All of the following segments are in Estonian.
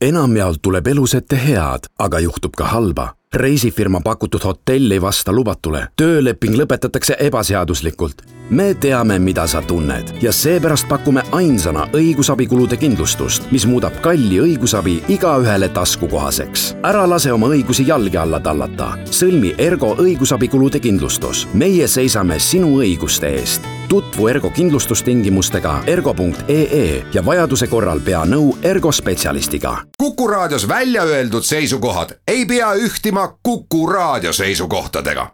enamjaolt tuleb elus ette head, aga juhtub ka halba. reisifirma pakutud hotell ei vasta lubatule, tööleping lõpetatakse ebaseaduslikult. me teame, mida sa tunned ja seepärast pakume ainsana õigusabikulude kindlustust, mis muudab kalli õigusabi igaühele taskukohaseks. ära lase oma õigusi jalge alla tallata. sõlmi Ergo õigusabikulude kindlustus. meie seisame sinu õiguste eest tutvu Ergo kindlustustingimustega ergo.ee ja vajaduse korral pea nõu Ergo spetsialistiga. kuku raadios välja öeldud seisukohad ei pea ühtima Kuku raadio seisukohtadega.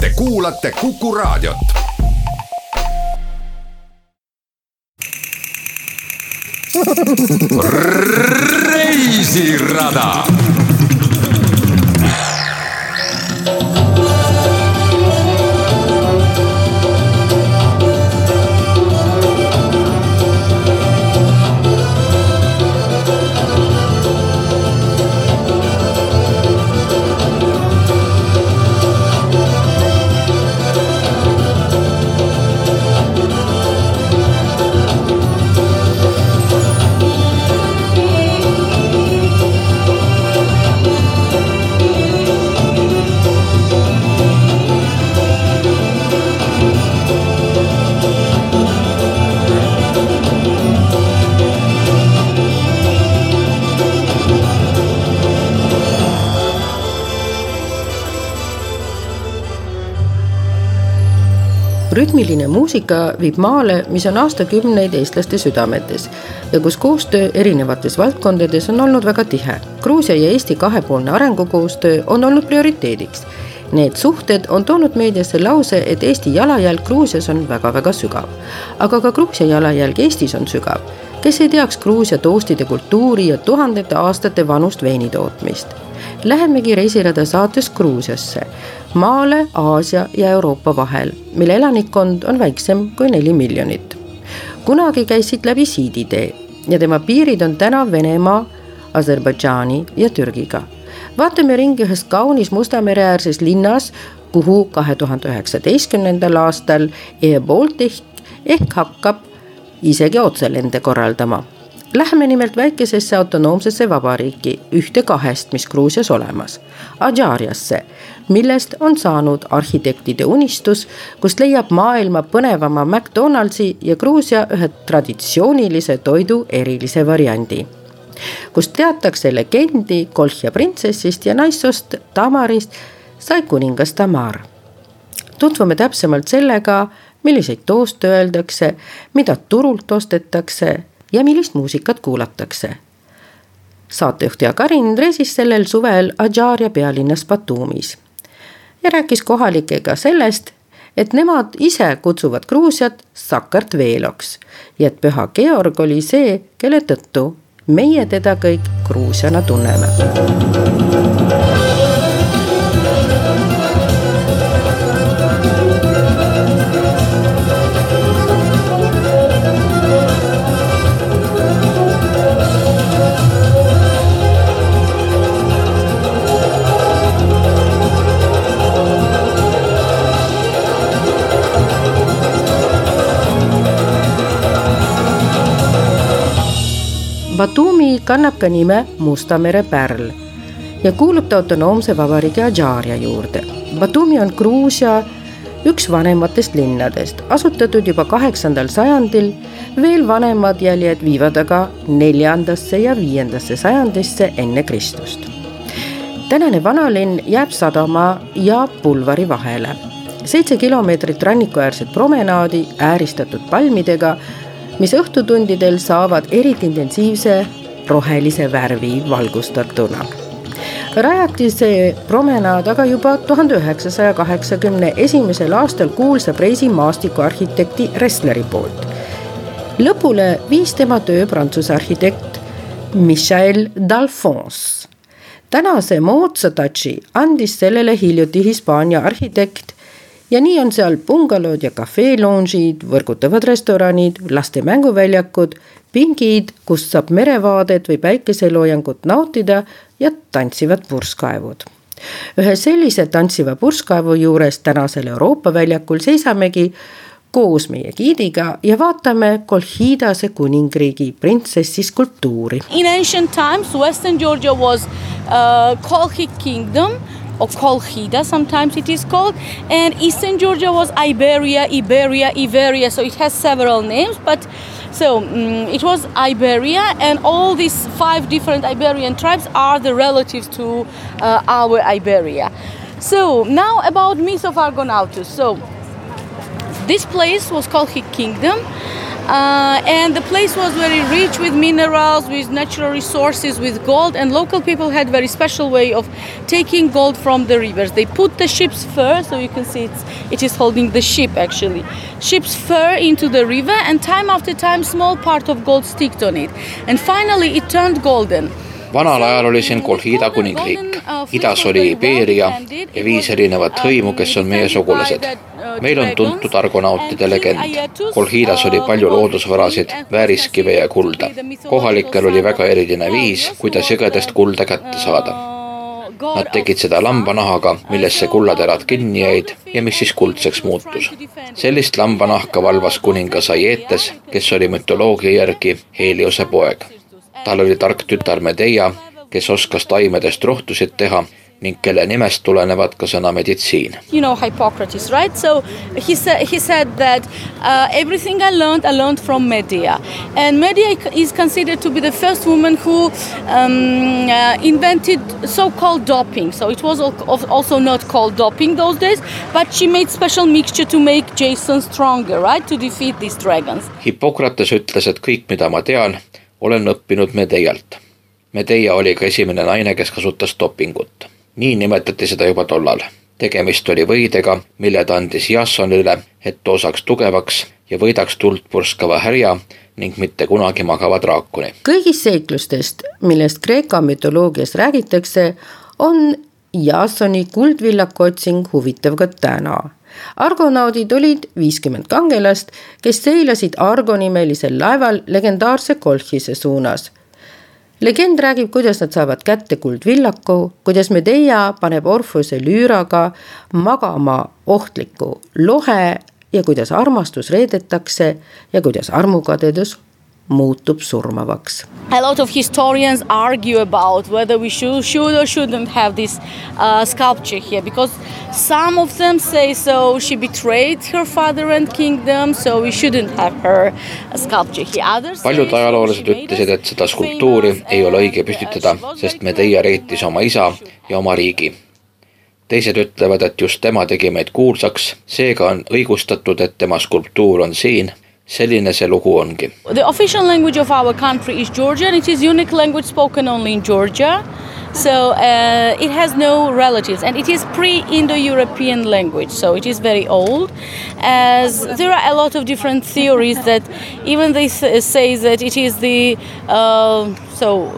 Te kuulate Kuku raadiot. reisirada rütmiline muusika viib maale, mis on aastakümneid eestlaste südametes ja kus koostöö erinevates valdkondades on olnud väga tihe. Gruusia ja Eesti kahepoolne arengukoostöö on olnud prioriteediks. Need suhted on toonud meediasse lause, et Eesti jalajälg Gruusias on väga-väga sügav. aga ka Gruusia jalajälg Eestis on sügav. kes ei teaks Gruusia toastide kultuuri ja tuhandete aastate vanust veini tootmist Lähemegi reisirada saates Gruusiasse, maale Aasia ja Euroopa vahel, mille elanikkond on väiksem kui neli miljonit. kunagi käis siit läbi siiditee ja tema piirid on täna Venemaa, Aserbaidžaani ja Türgiga. vaatame ringi ühes kaunis Musta mere äärses linnas, kuhu kahe tuhande üheksateistkümnendal aastal Air Baltic ehk hakkab isegi otselende korraldama Läheme nimelt väikesesse autonoomsesse vabariiki, ühte kahest, mis Gruusias olemas, Adžaariasse, millest on saanud arhitektide unistus, kust leiab maailma põnevama McDonaldsi ja Gruusia ühe traditsioonilise toidu erilise variandi kust teatakse legendi Kolhja printsessist ja naissoost Tamarist sai kuningas Tamar. tutvume täpsemalt sellega, milliseid tooste öeldakse, mida turult ostetakse ja millist muusikat kuulatakse. saatejuht Jaak Arin reisis sellel suvel Adžaaria pealinnas Batumis ja rääkis kohalikega sellest, et nemad ise kutsuvad Gruusiat Sakartveeloks ja et püha Georg oli see, kelle tõttu meie teda kõik Gruusiana tunneme Batumi kannab ka nime Musta mere pärl ja kuulub ta autonoomse vabariigi Adžaaria juurde. Batumi on Gruusia üks vanematest linnadest, asutatud juba kaheksandal sajandil. veel vanemad jäljed viivad aga neljandasse ja viiendasse sajandisse enne Kristust. tänane vanalinn jääb sadama ja pulvari vahele. seitse kilomeetrit rannikuäärset promenaadi ääristatud palmidega mis õhtutundidel saavad eriti intensiivse rohelise värvi valgustatuna. rajati see promenaad aga juba tuhande üheksasaja kaheksakümne esimesel aastal kuulsa Preisi maastikuarhitekti Ressleri poolt. lõpule viis tema töö prantsuse arhitekt Michel Dalphonse. tänase moodsa touch'i andis sellele hiljuti Hispaania arhitekt ja nii on seal bungalood ja kafeelounžid, võrgutavad restoranid, laste mänguväljakud, pingid, kust saab merevaadet või päikeseloojangut nautida ja tantsivad purskkaevud. ühe sellise tantsiva purskkaevu juures tänasel Euroopa väljakul seisamegi, koos meie giidiga ja vaatame Kolhidase kuningriigi printsessi skulptuuri. In ancient times Western Georgia was uh, Kolchi kingdom or Kolchida sometimes it is called and Eastern Georgia was Iberia, Iberia, Iberia so it has several names but so um, it was Iberia and all these five different Iberian tribes are the relatives to uh, our Iberia. So now about myth of Argonautus. So this place was called Hig Kingdom. Uh, and the place was very rich with minerals, with natural resources, with gold, and local people had very special way of taking gold from the rivers. They put the ship's fur, so you can see it's, it is holding the ship actually, ship's fur into the river, and time after time, small part of gold sticked on it, and finally it turned golden. vanal ajal oli siin Kolhida kuningriik, idas oli Iberia ja viis erinevat hõimu, kes on meie sugulased. Meil on tuntud argonautide legend. Kolhidas oli palju loodusvarasid, vääriskive ja kulda. kohalikel oli väga eriline viis, kuidas jõgedest kulda kätte saada. Nad tegid seda lambanahaga, millesse kullaterad kinni jäid ja mis siis kuldseks muutus. sellist lambanahka valvas kuningas Aietes, kes oli mütoloogia järgi Heliose poeg tal oli tark tütar Medea, kes oskas taimedest rohtusid teha ning kelle nimest tulenevad ka sõna meditsiin. You know Hippocrates, right? So he said he said that uh, everything I learned, I learned from Medea, and Medea is considered to be the first woman who um, uh, invented so-called doping. So it was also not called doping those days, but she made special mixture to make Jason stronger, right? To defeat these dragons. Hippokrates ütles, et kõik, mida ma tean, olen õppinud Medeialt. Medeia oli ka esimene naine, kes kasutas dopingut. Nii nimetati seda juba tollal. tegemist oli võidega, mille ta andis Jassonile, et too saaks tugevaks ja võidaks tuld purskava härja ning mitte kunagi magava draakoni. kõigist seiklustest, millest Kreeka mütoloogias räägitakse, on Jassoni kuldvillaku otsing huvitav ka täna argonaudid olid viiskümmend kangelast, kes seilasid Argo nimelisel laeval legendaarse Kolchise suunas. Legend räägib, kuidas nad saavad kätte kuldvillaku, kuidas Medea paneb Orfuse lüüraga magama ohtliku lohe ja kuidas armastus reedetakse ja kuidas armukadedus muutub surmavaks. A lot of historians argue about whether we should, should or shouldn't have this uh, sculpture here because some of them say so she betrayed her father and kingdom, so we shouldn't have her sculpture here. Others paljud ajaloolased ütlesid, et seda skulptuuri ei ole õige püstitada, sest Medea reetis oma isa ja oma riigi teised ütlevad, et just tema tegi meid kuulsaks, seega on õigustatud, et tema skulptuur on siin The official language of our country is Georgian, it is unique language spoken only in Georgia. So uh, it has no relatives and it is pre-Indo-European language, so it is very old. As there are a lot of different theories that even they say that it is the uh, so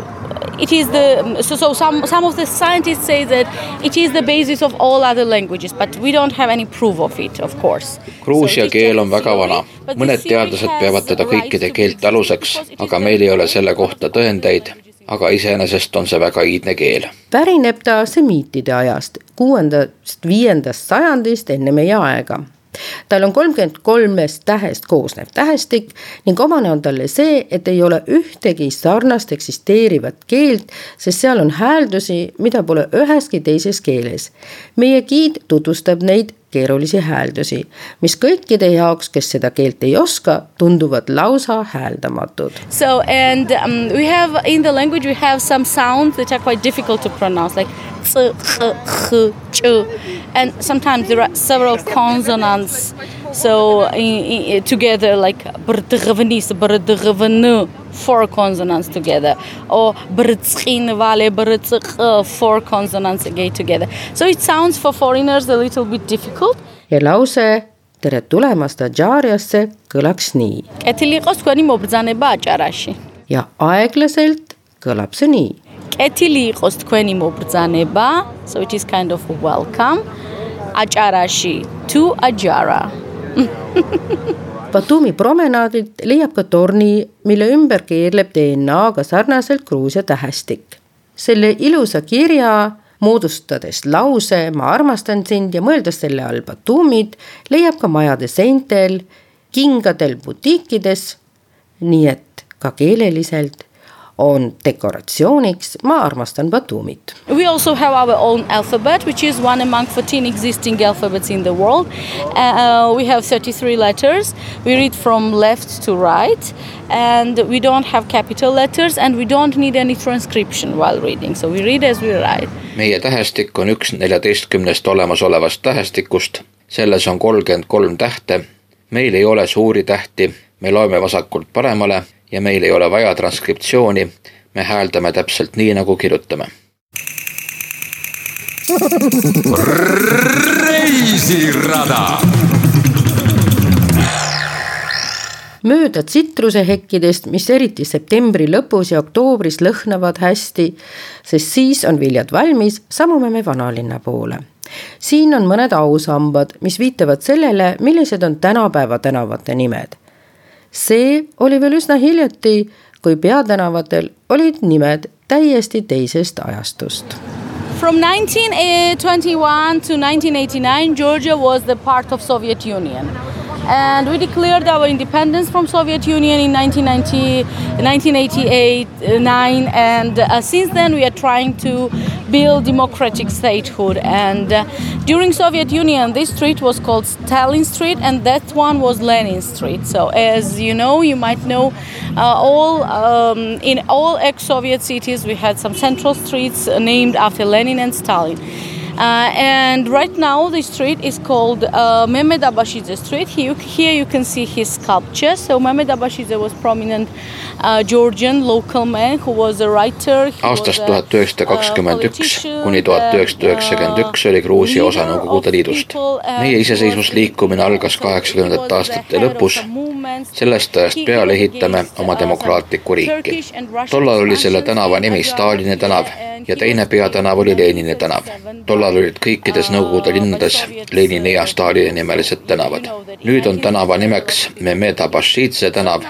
it is the so, so some some of the scientists say that it is the basis of all other languages, but we don't have any proof of it, of course. Gruusia keel on väga vana, mõned teadlased peavad teda kõikide keelte aluseks, aga meil ei ole selle kohta tõendeid aga iseenesest on see väga iidne keel. pärineb ta semiitide ajast, kuuendast, viiendast sajandist enne meie aega tal on kolmkümmend kolmest tähest koosnev tähestik ning omane on talle see, et ei ole ühtegi sarnast eksisteerivat keelt, sest seal on hääldusi, mida pole üheski teises keeles. meie giid tutvustab neid keerulisi hääldusi, mis kõikide jaoks, kes seda keelt ei oska, tunduvad lausa hääldamatud. So and um, we have in the language we have some sounds that are quite difficult to pronounce like ts, ch, ch, ch. And sometimes there are several consonants So in, in, together, like brdgvenis, brdgvenu, four consonants together, or brdgin vale brdg, uh, four consonants again together. So it sounds for foreigners a little bit difficult. ja lause tere tulemast Adžaariasse kõlaks nii. ja aeglaselt kõlab see nii. So it is kind of welcome. Ajarashi to Ajara. Batumi promenaadilt leiab ka torni, mille ümber keerleb DNA-ga sarnaselt Gruusia tähestik. selle ilusa kirja moodustades lause Ma armastan sind ja mõeldes selle all Batumit, leiab ka majade seintel kingadel butiikides. nii et ka keeleliselt on dekoratsiooniks, ma armastan Batumit. We also have our own alphabet, which is one among 14 existing alphabets in the world. Uh, we have 33 letters. We read from left to right, and we don't have capital letters, and we don't need any transcription while reading. So we read as we write. meie tähestik on üks neljateistkümnest olemasolevast tähestikust. selles on kolmkümmend kolm tähte. meil ei ole suuri tähti, me loeme vasakult paremale ja meil ei ole vaja transkriptsiooni, me hääldame täpselt nii, nagu kirjutame. reisirada mööda tsitrusehekkidest, mis eriti septembri lõpus ja oktoobris lõhnavad hästi, sest siis on viljad valmis, samume me vanalinna poole. siin on mõned ausambad, mis viitavad sellele, millised on tänapäeva tänavate nimed see oli veel üsna hiljuti, kui peatänavatel olid nimed täiesti teisest ajastust. From 1921 to 1989 Georgia was the part of Soviet Union and we declared our independence from Soviet Union in 1990, 1988 9 and uh, since then we are trying to build democratic statehood. And uh, during Soviet Union this street was called Stalin Street and that one was Lenin Street. So as you know you might know uh, all um, in all ex-Soviet cities we had some central streets named after Lenin and Stalin uh, and right now the street is called uh, Mehmet Abashidze Street. Here, here you can see his sculpture. So Mehmet Abashidze was prominent uh, Georgian local man who was a writer. aastast tuhat üheksasada kakskümmend üks kuni tuhat üheksasada üheksakümmend üks oli Gruusia osa Nõukogude Liidust. meie iseseisvusliikumine algas kaheksakümnendate aastate lõpus. Sellest ajast peale ehitame oma demokraatlikku riiki. tollal oli selle tänava nimi Stalini tänav ja teine peatänav oli Lenini tänav. tollal olid kõikides Nõukogude linnades Lenini ja Stalini nimelised tänavad. nüüd on tänava nimeks Mehmet Abašidze tänav.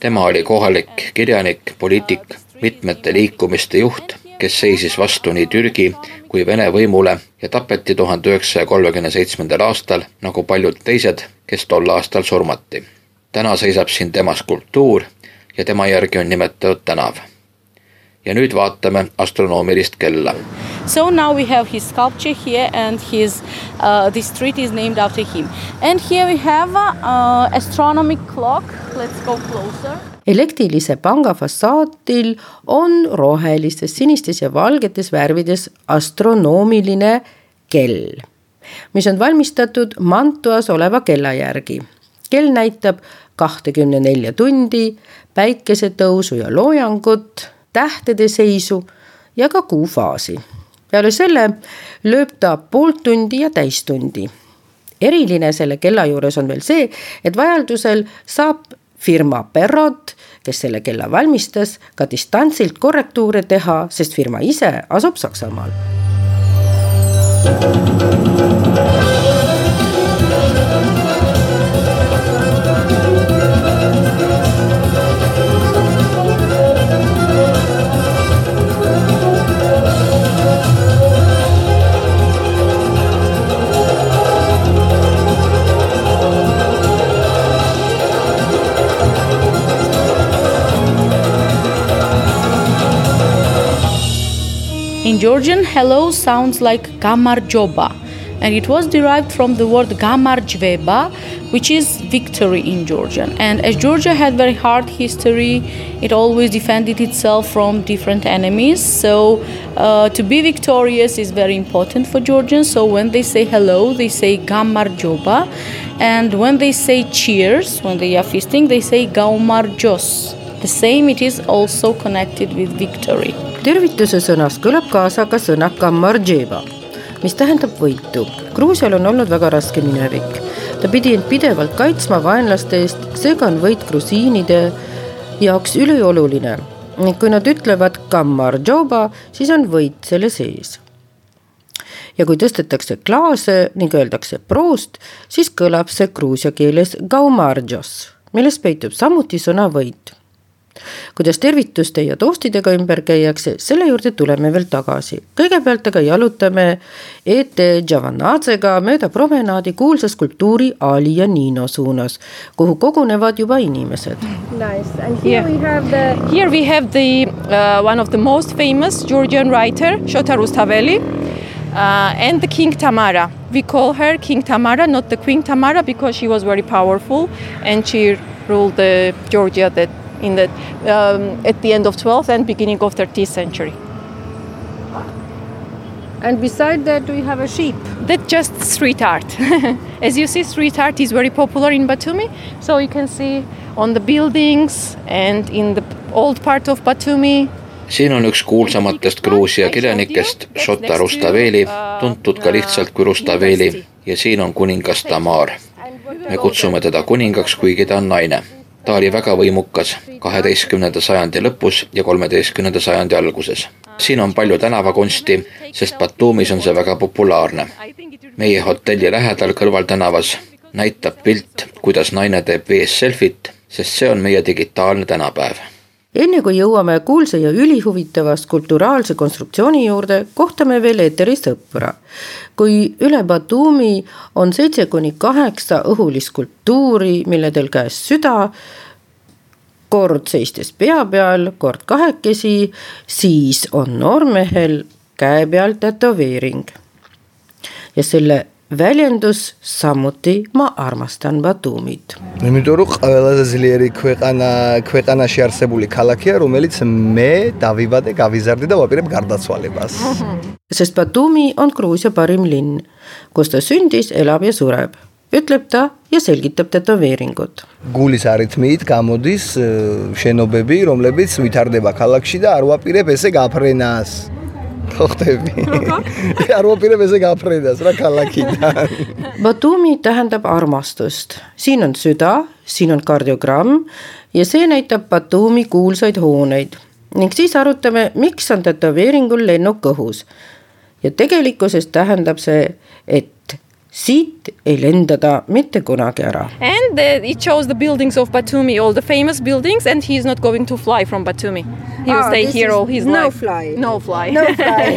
tema oli kohalik kirjanik, poliitik, mitmete liikumiste juht, kes seisis vastu nii Türgi kui Vene võimule ja tapeti tuhande üheksasaja kolmekümne seitsmendal aastal, nagu paljud teised, kes tol aastal surmati. Täna seisab siin tema skulptuur ja tema järgi on nimetatud tänav ja nüüd vaatame astronoomilist kella. So now we have his sculpture here and his uh, this street is named after him. And here we have a uh, astronomic clock. Let's go closer. elektrilise panga fassaadil on rohelistes, sinistes ja valgetes värvides astronoomiline kell, mis on valmistatud Mantuas oleva kella järgi. kell näitab kahtekümne nelja tundi, päikesetõusu ja loojangut tähtede seisu ja ka kuufaasi. peale selle lööb ta poolt tundi ja täistundi. eriline selle kella juures on veel see, et vajadusel saab firma Perrot, kes selle kella valmistas, ka distantsilt korrektuure teha, sest firma ise asub Saksamaal. In Georgian, hello sounds like gamarjoba, and it was derived from the word gamarjveba, which is victory in Georgian. And as Georgia had very hard history, it always defended itself from different enemies. So uh, to be victorious is very important for Georgians. So when they say hello, they say gamarjoba, and when they say cheers, when they are feasting, they say gaumarjos. The same, it is also connected with victory. Tervituse sõnas kõlab kaasa ka sõna kammarjeva, mis tähendab võitu. Gruusial on olnud väga raske minevik. ta pidi end pidevalt kaitsma vaenlaste eest, seega on võit grusiinide jaoks ülioluline. ning kui nad ütlevad kammarjoba, siis on võit selle sees. ja kui tõstetakse klaase ning öeldakse proost, siis kõlab see gruusia keeles gaumarjos, milles peitub samuti sõna võit kuidas tervituste ja toastidega ümber käiakse, selle juurde tuleme veel tagasi. kõigepealt aga jalutame Ete Javanadzega mööda promenaadi kuulsa skulptuuri Ali ja Nino suunas, kuhu kogunevad juba inimesed. Nice and here yeah. we have the here we have the uh, one of the most famous Georgian writer Shota Rustaveli uh, and the King Tamara. We call her King Tamara, not the Queen Tamara, because she was very powerful and she ruled the Georgia that in the um, at the end of 12th and beginning of 13th century. And beside that, we have a sheep. That's just street art. As you see, street art is very popular in Batumi. So you can see on the buildings and in the old part of Batumi siin on üks kuulsamatest Gruusia kirjanikest, Šota Rustaveli, tuntud ka lihtsalt kui Rustaveli ja siin on kuningas Tamar. me kutsume teda kuningaks, kuigi ta on naine. Ta oli väga võimukas kaheteistkümnenda sajandi lõpus ja kolmeteistkümnenda sajandi alguses. siin on palju tänavakunsti, sest Batumis on see väga populaarne. meie hotelli lähedal kõrvaltänavas näitab pilt, kuidas naine teeb vees selfit, sest see on meie digitaalne tänapäev enne kui jõuame kuulsa ja ülihuvitava skulpturaalse konstruktsiooni juurde, kohtame veel eeteri sõpra. kui üle Batumi on seitse kuni kaheksa õhulist skulptuuri, milledel käes süda, kord seistes pea peal, kord kahekesi, siis on noormehel käe peal tätoveering. ja selle ველენდოს 60-მა არმასთანმა დუმით. იმიტომ რომ ყველაზე ძლიერი ქვეყანა ქვეყანაში არსებული ქალაქია, რომელიც მე დავიბადე, გავიზარდე და ვაპირებ გარდაცვალებას. ესესბა დუმი on კრუიზა ბარიმლინ. კოსტასინდის ელავია ზურაბ. ეთლებდა და ზელგიტებდა და ვერინგოთ. გულის არითმიით გამოდის э, შენობები, რომლებიც ვითარდება ქალაქში და არ ვაპირებ ესე გაფრენას. ხო ხტები? არ ვაპირებ ესე გაფრენას რა ქალაქიდან. Batumi tähendab armastust, siin on süda, siin on kardiogramm ja see näitab Batumi kuulsaid hooneid ning siis arutame, miks on tätoveeringul lennuk õhus. ja tegelikkuses tähendab see, et siit ei lenda ta mitte kunagi ära. And the, it shows the buildings of Batumi, all the famous buildings and he is not going to fly from Batumi. He will oh, stay here all his no life. Fly. No fly. No fly.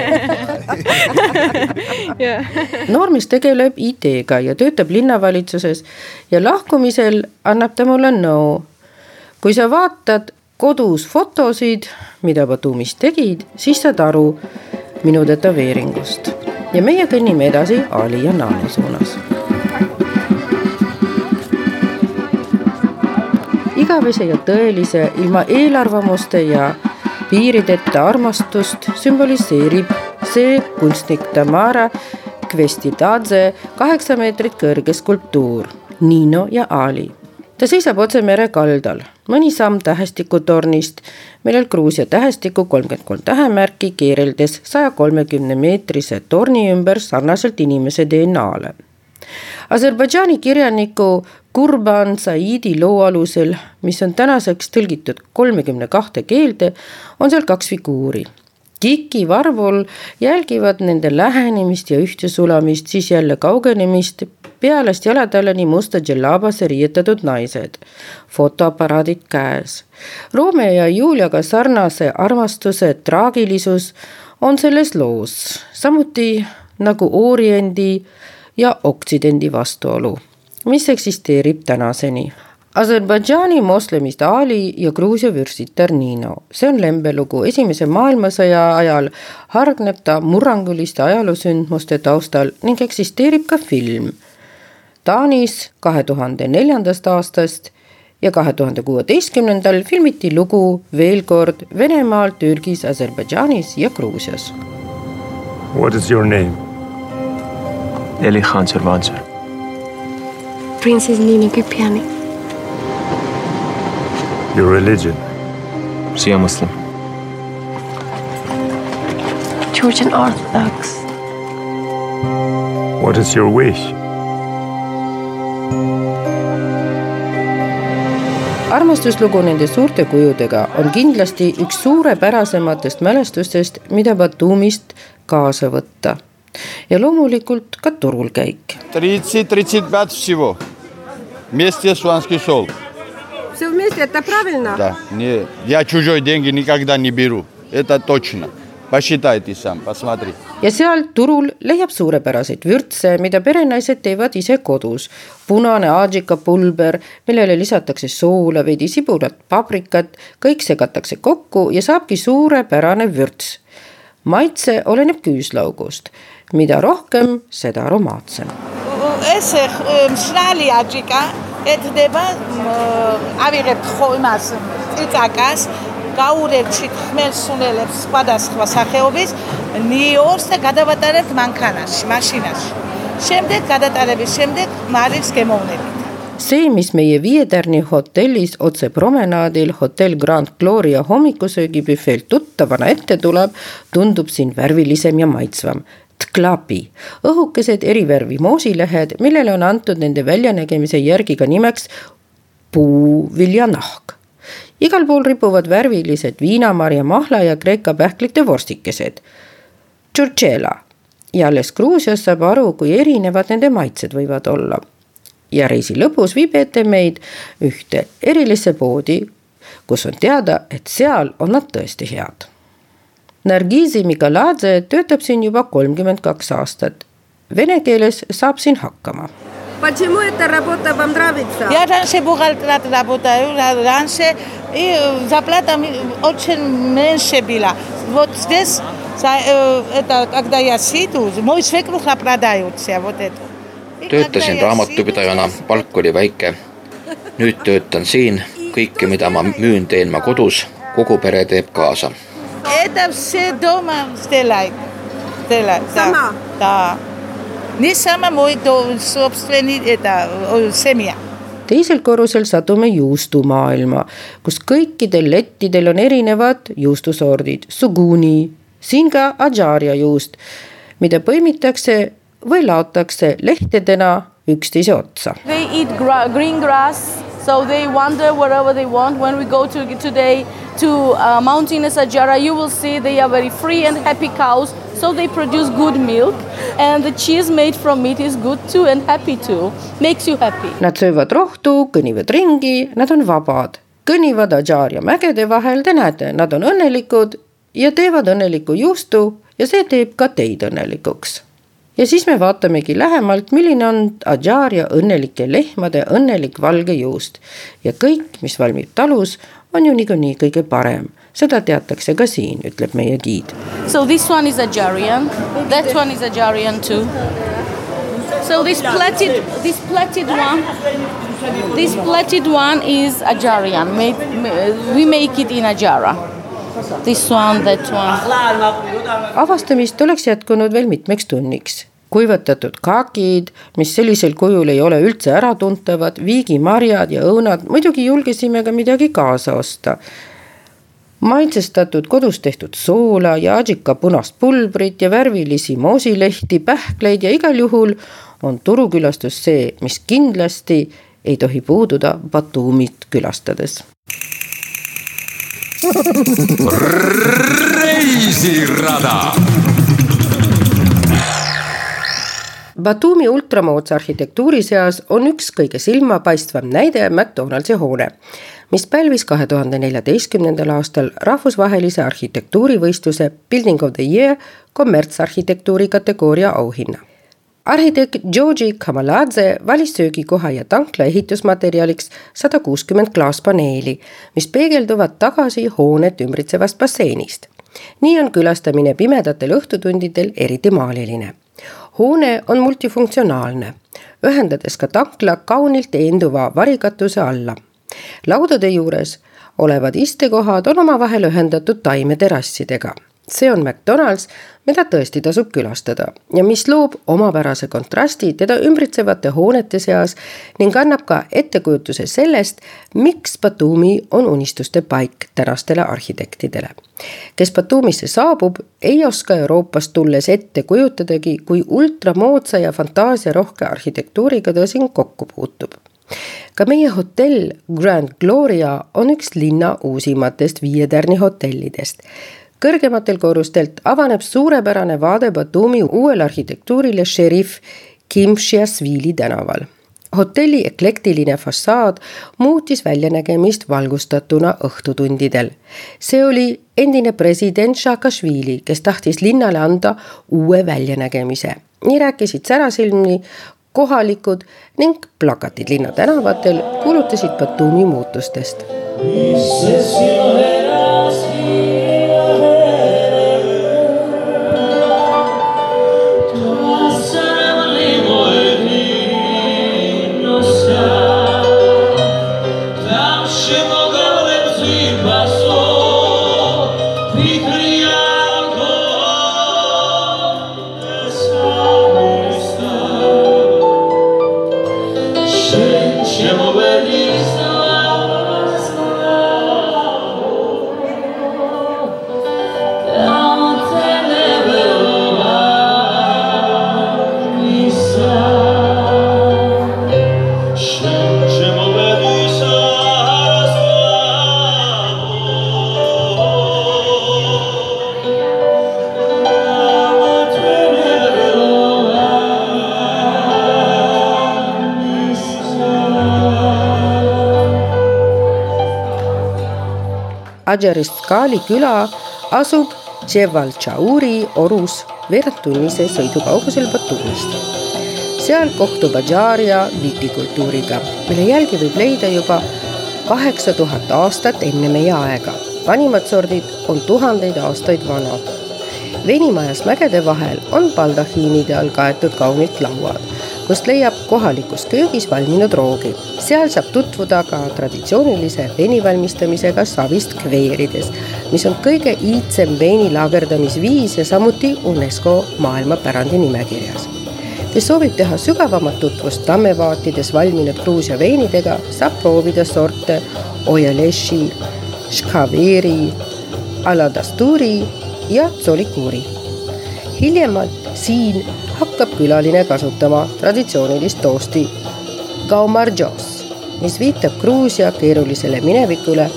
yeah. noormees tegeleb IT-ga ja töötab linnavalitsuses ja lahkumisel annab ta mulle nõu. kui sa vaatad kodus fotosid, mida Batumis tegid, siis saad aru minu tätoveeringust ja meie kõnnime edasi Ali ja Naani suunas. igavese ja tõelise, ilma eelarvamuste ja piirideta armastust sümboliseerib see kunstnik Tamara Kvestidadze kaheksa meetrit kõrge skulptuur Nino ja Ali ta seisab otse mere kaldal, mõni samm tähestikutornist, millel Gruusia tähestiku kolmkümmend kolm tähemärki keereldes saja kolmekümne meetrise torni ümber sarnaselt inimese DNA-le. Aserbaidžaani kirjaniku Kurban Saidi loo alusel, mis on tänaseks tõlgitud kolmekümne kahte keelde, on seal kaks figuuri Kiki Varvul jälgivad nende lähenemist ja ühtesulamist, siis jälle kaugenemist. Pealest jalatallani musta džellabasse riietatud naised, fotoaparaadid käes. Romeo ja Juliaga sarnase armastuse traagilisus on selles loos, samuti nagu Oriendi ja Oksidendi vastuolu, mis eksisteerib tänaseni Aserbaidžaani moslemist Ali ja Gruusia vürstitar Nino. see on lembelugu, esimese maailmasõja ajal hargneb ta murranguliste ajaloosündmuste taustal ning eksisteerib ka film Taanis kahe tuhande neljandast aastast ja kahe tuhande kuueteistkümnendal filmiti lugu veel kord Venemaal, Türgis, Aserbaidžaanis ja Gruusias. What is your name? Elihan Servantsar. Princess Nina Kapiani. Your religion? Shia Muslim. Georgian Orthodox. What is your wish? armastuslugu nende suurte kujudega on kindlasti üks suurepärasematest mälestustest, mida Batumist kaasa võtta. ja loomulikult ka turul käik. Все вместе, это правильно? Да, не, я чужой деньги никогда не беру, это точно. Посчитайте сам, посмотри. ja seal turul leiab suurepäraseid vürtse, mida perenaised teevad ise kodus. punane aadžikapulber, millele lisatakse soola, veidi sibulat, paprikat, kõik segatakse kokku ja saabki suurepärane vürts. maitse oleneb küüslaugust, mida rohkem, seda aromaatsem. ეთდება ავიღებთ ხო იმას წიწაკას გაურევჩით ხმელსუნელებს სხვადასხვა სახეობის ნიორს და გადავატარებთ მანქანაში, მაშინაში. შემდეგ გადატარების შემდეგ მარილს გემოვნებით. see, mis meie Viie Tärni hotellis otse promenaadil hotell Grand Gloria hommikusöögibüfeelt tuttavana ette tuleb, tundub siin värvilisem ja maitsvam tklapi, õhukesed erivärvi moosilehed, millele on antud nende väljanägemise järgi ka nimeks puuviljanahk. igal pool ripuvad värvilised viinamarja, mahla ja kreeka pähklite vorstikesed. Tšurtšela ja alles Gruusias saab aru, kui erinevad nende maitsed võivad olla. ja reisi lõpus viib ette meid ühte erilisse poodi, kus on teada, et seal on nad tõesti head Nargizi Mikaladze töötab siin juba kolmkümmend kaks aastat. Vene keeles saab siin hakkama. Почему эта работа вам нравится? Я раньше бухгалтером работаю, раньше и зарплата очень меньше была. Вот здесь, это, когда я сиду, мой свекрух продается вот это. töötasin raamatupidajana, palk oli väike. nüüd töötan siin, kõike, mida ma müün, teen ma kodus, kogu pere teeb kaasa Это все дома сделает. сделает Сама? Да. Не сама мой собственный это, семья teisel korrusel satume juustumaailma, kus kõikidel lettidel on erinevad juustusordid, suguni, siin ka adžaaria juust, mida põimitakse või laotakse lehtedena üksteise otsa. They eat green grass So they wander wherever they want. When we go to today to uh, Mountainous Ajara, you will see they are very free and happy cows. So they produce good milk and the cheese made from it is good too and happy too. Makes you happy. Nad söövad rohtu, kõnnivad ringi, nad on vabad. kõnnivad Ajaria mägede vahel, te näete, nad on õnnelikud ja teevad õnneliku juustu ja see teeb ka teid õnnelikuks ja siis me vaatamegi lähemalt, milline on Adžaaria õnnelike lehmade õnnelik valge juust. ja kõik, mis valmib talus, on ju niikuinii kõige parem. seda teatakse ka siin, ütleb meie giid. So this one is Adjarian, that one is Adjarian too. So this platted, this platted one, this platted one is Adjarian. We make it in Adjara. This one, that one. avastamist oleks jätkunud veel mitmeks tunniks kuivatatud kakid, mis sellisel kujul ei ole üldse äratuntavad, viigimarjad ja õunad, muidugi julgesime ka midagi kaasa osta. maitsestatud kodus tehtud soola ja adžika punast pulbrit ja värvilisi moosilehti, pähkleid ja igal juhul on turukülastus see, mis kindlasti ei tohi puududa Batumit külastades reisirada Batumi ultramoodsa arhitektuuri seas on üks kõige silmapaistvam näide McDonaldsi hoone, mis pälvis kahe tuhande neljateistkümnendal aastal rahvusvahelise arhitektuurivõistluse Building of the Year kommertsarhitektuuri kategooria auhinna. Arhitekt Georgi Kamaladze valis söögikoha ja tankla ehitusmaterjaliks sada kuuskümmend klaaspaneeli, mis peegelduvad tagasi hoonet ümbritsevast basseinist. nii on külastamine pimedatel õhtutundidel eriti maaliline hoone on multifunktsionaalne, ühendades ka tankla kaunilt eenduva varikatuse alla. laudade juures olevad istekohad on omavahel ühendatud taimeterassidega see on McDonalds, mida tõesti tasub külastada ja mis loob omapärase kontrasti teda ümbritsevate hoonete seas ning annab ka ettekujutuse sellest, miks Batumi on unistuste paik tänastele arhitektidele. kes Batumisse saabub, ei oska Euroopast tulles ette kujutadagi, kui ultramoodsa ja fantaasiarohke arhitektuuriga ta siin kokku puutub ka meie hotell Grand Gloria on üks linna uusimatest Viie Tärni hotellidest kõrgematelt korrustelt avaneb suurepärane vaade Batumi uuele arhitektuurile šerif Kim Šiasvili tänaval. hotelli eklektiline fassaad muutis väljanägemist valgustatuna õhtutundidel. see oli endine president Saakašvili, kes tahtis linnale anda uue väljanägemise. nii rääkisid särasilmni kohalikud ning plakatid linna tänavatel kuulutasid Batumi muutustest. Adžariskali küla asub Tševaltšauri orus veerandtunnise sõidukaugusel Batumist. seal kohtub Adžaaria vitikultuuriga, mille jälgi võib leida juba kaheksa tuhat aastat enne meie aega. vanimad sordid on tuhandeid aastaid vanad. venimajas mägede vahel on baldahiinide all kaetud kaunid lauad kust leiab kohalikus köögis valminud roogi. seal saab tutvuda ka traditsioonilise veini valmistamisega savist kveerides, mis on kõige iidsem veini laagerdamisviis ja samuti UNESCO maailmapärandi nimekirjas. kes soovib teha sügavamat tutvust tammevaatides valminud Gruusia veinidega, saab proovida sorte Oyaleshi, Shkaveri, Aladasturi ja Tsolikuri. hiljemalt siin hakkab külaline kasutama traditsioonilist toosti Gaumarjos, mis viitab Gruusia keerulisele minevikule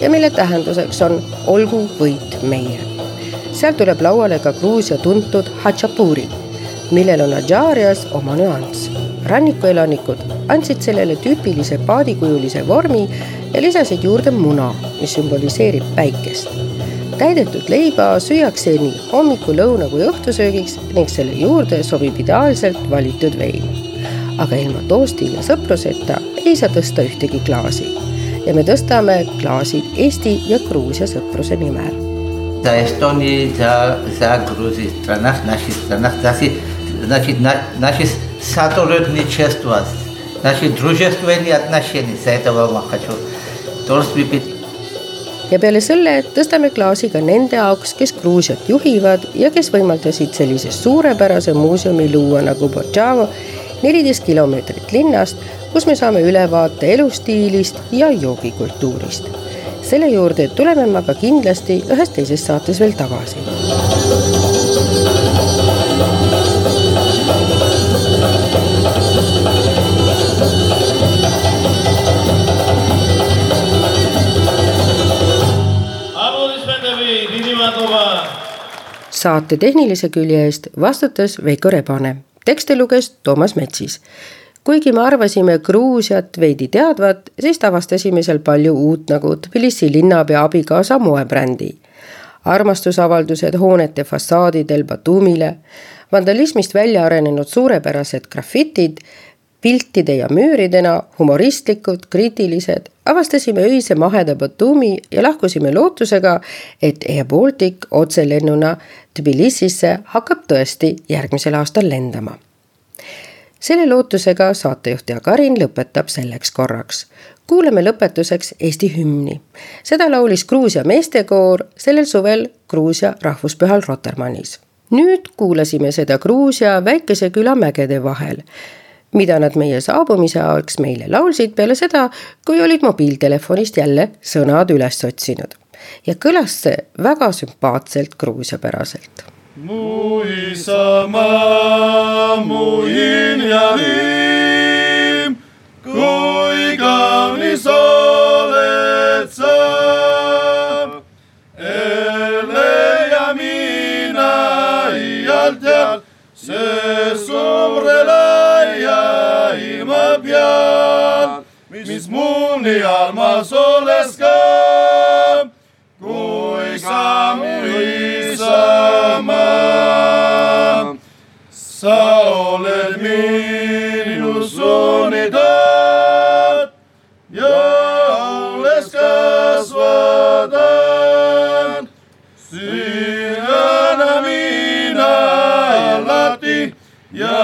ja mille tähenduseks on olgu võit meie. seal tuleb lauale ka Gruusia tuntud hatšapuri, millel on Adžaarias oma nüanss. rannikuelanikud andsid sellele tüüpilise paadikujulise vormi ja lisasid juurde muna, mis sümboliseerib päikest täidetud leiba süüakse nii hommiku, lõuna kui õhtusöögiks ning selle juurde sobib ideaalselt valitud vein. aga ilma toosti ja sõpruseta ei saa tõsta ühtegi klaasi. ja me tõstame klaasid Eesti ja Gruusia sõpruse nimel. За Эстонии, за, за Грузии странах, наших странах, значит, значит, на, наши сотрудничество, наши дружественные отношения, за этого я хочу тоже выпить ja peale selle tõstame klaasi ka nende jaoks, kes Gruusiat juhivad ja kes võimaldasid sellise suurepärase muuseumi luua nagu Bortšavo, neliteist kilomeetrit linnast, kus me saame ülevaate elustiilist ja joogikultuurist. selle juurde tuleme me aga kindlasti ühes teises saates veel tagasi. Saate tehnilise külje eest vastutas Veiko Rebane, tekste luges Toomas Metsis. kuigi me arvasime Gruusiat veidi teadvat, siis avastasime seal palju uut nagu Tbilisi linnapea abikaasa moebrändi. armastusavaldused hoonete fassaadidel Batumile, vandalismist välja arenenud suurepärased grafitid piltide ja müüridena humoristlikud, kriitilised, avastasime öise maheda Batumi ja lahkusime lootusega, et Air Baltic otselennuna Tbilisisse hakkab tõesti järgmisel aastal lendama. selle lootusega saatejuht ja Karin lõpetab selleks korraks. kuulame lõpetuseks Eesti hümni. seda laulis Gruusia meestekoor sellel suvel Gruusia rahvuspühal Rotermannis. nüüd kuulasime seda Gruusia väikese küla mägede vahel mida nad meie saabumise ajaks meile laulsid peale seda, kui olid mobiiltelefonist jälle sõnad üles otsinud. Ja kõlas see väga sümpaatselt gruusiapäraselt. mu isamaa, mu him, kui kaunis oled sa. Ele ja mina iialt ja see suurele ja ilma peal. nii armas olles ka, sa oled minu sunnitaat ja olles kasvadan, sinna mina alati ja,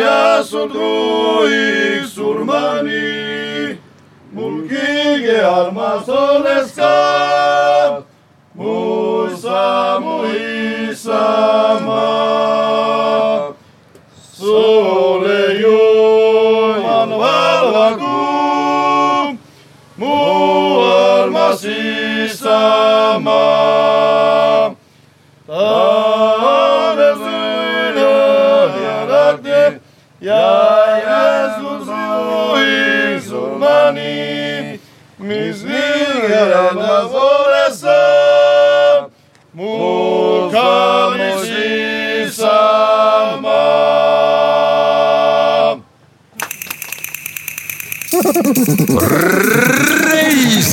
ja sul truiks surmani. mul kõige armas olles ka, armas isamaa. Taades üle ja lahti ja Jeesus juhib surmani, mis viigemas olles saab,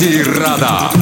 mu kaunis isamaa. reisirada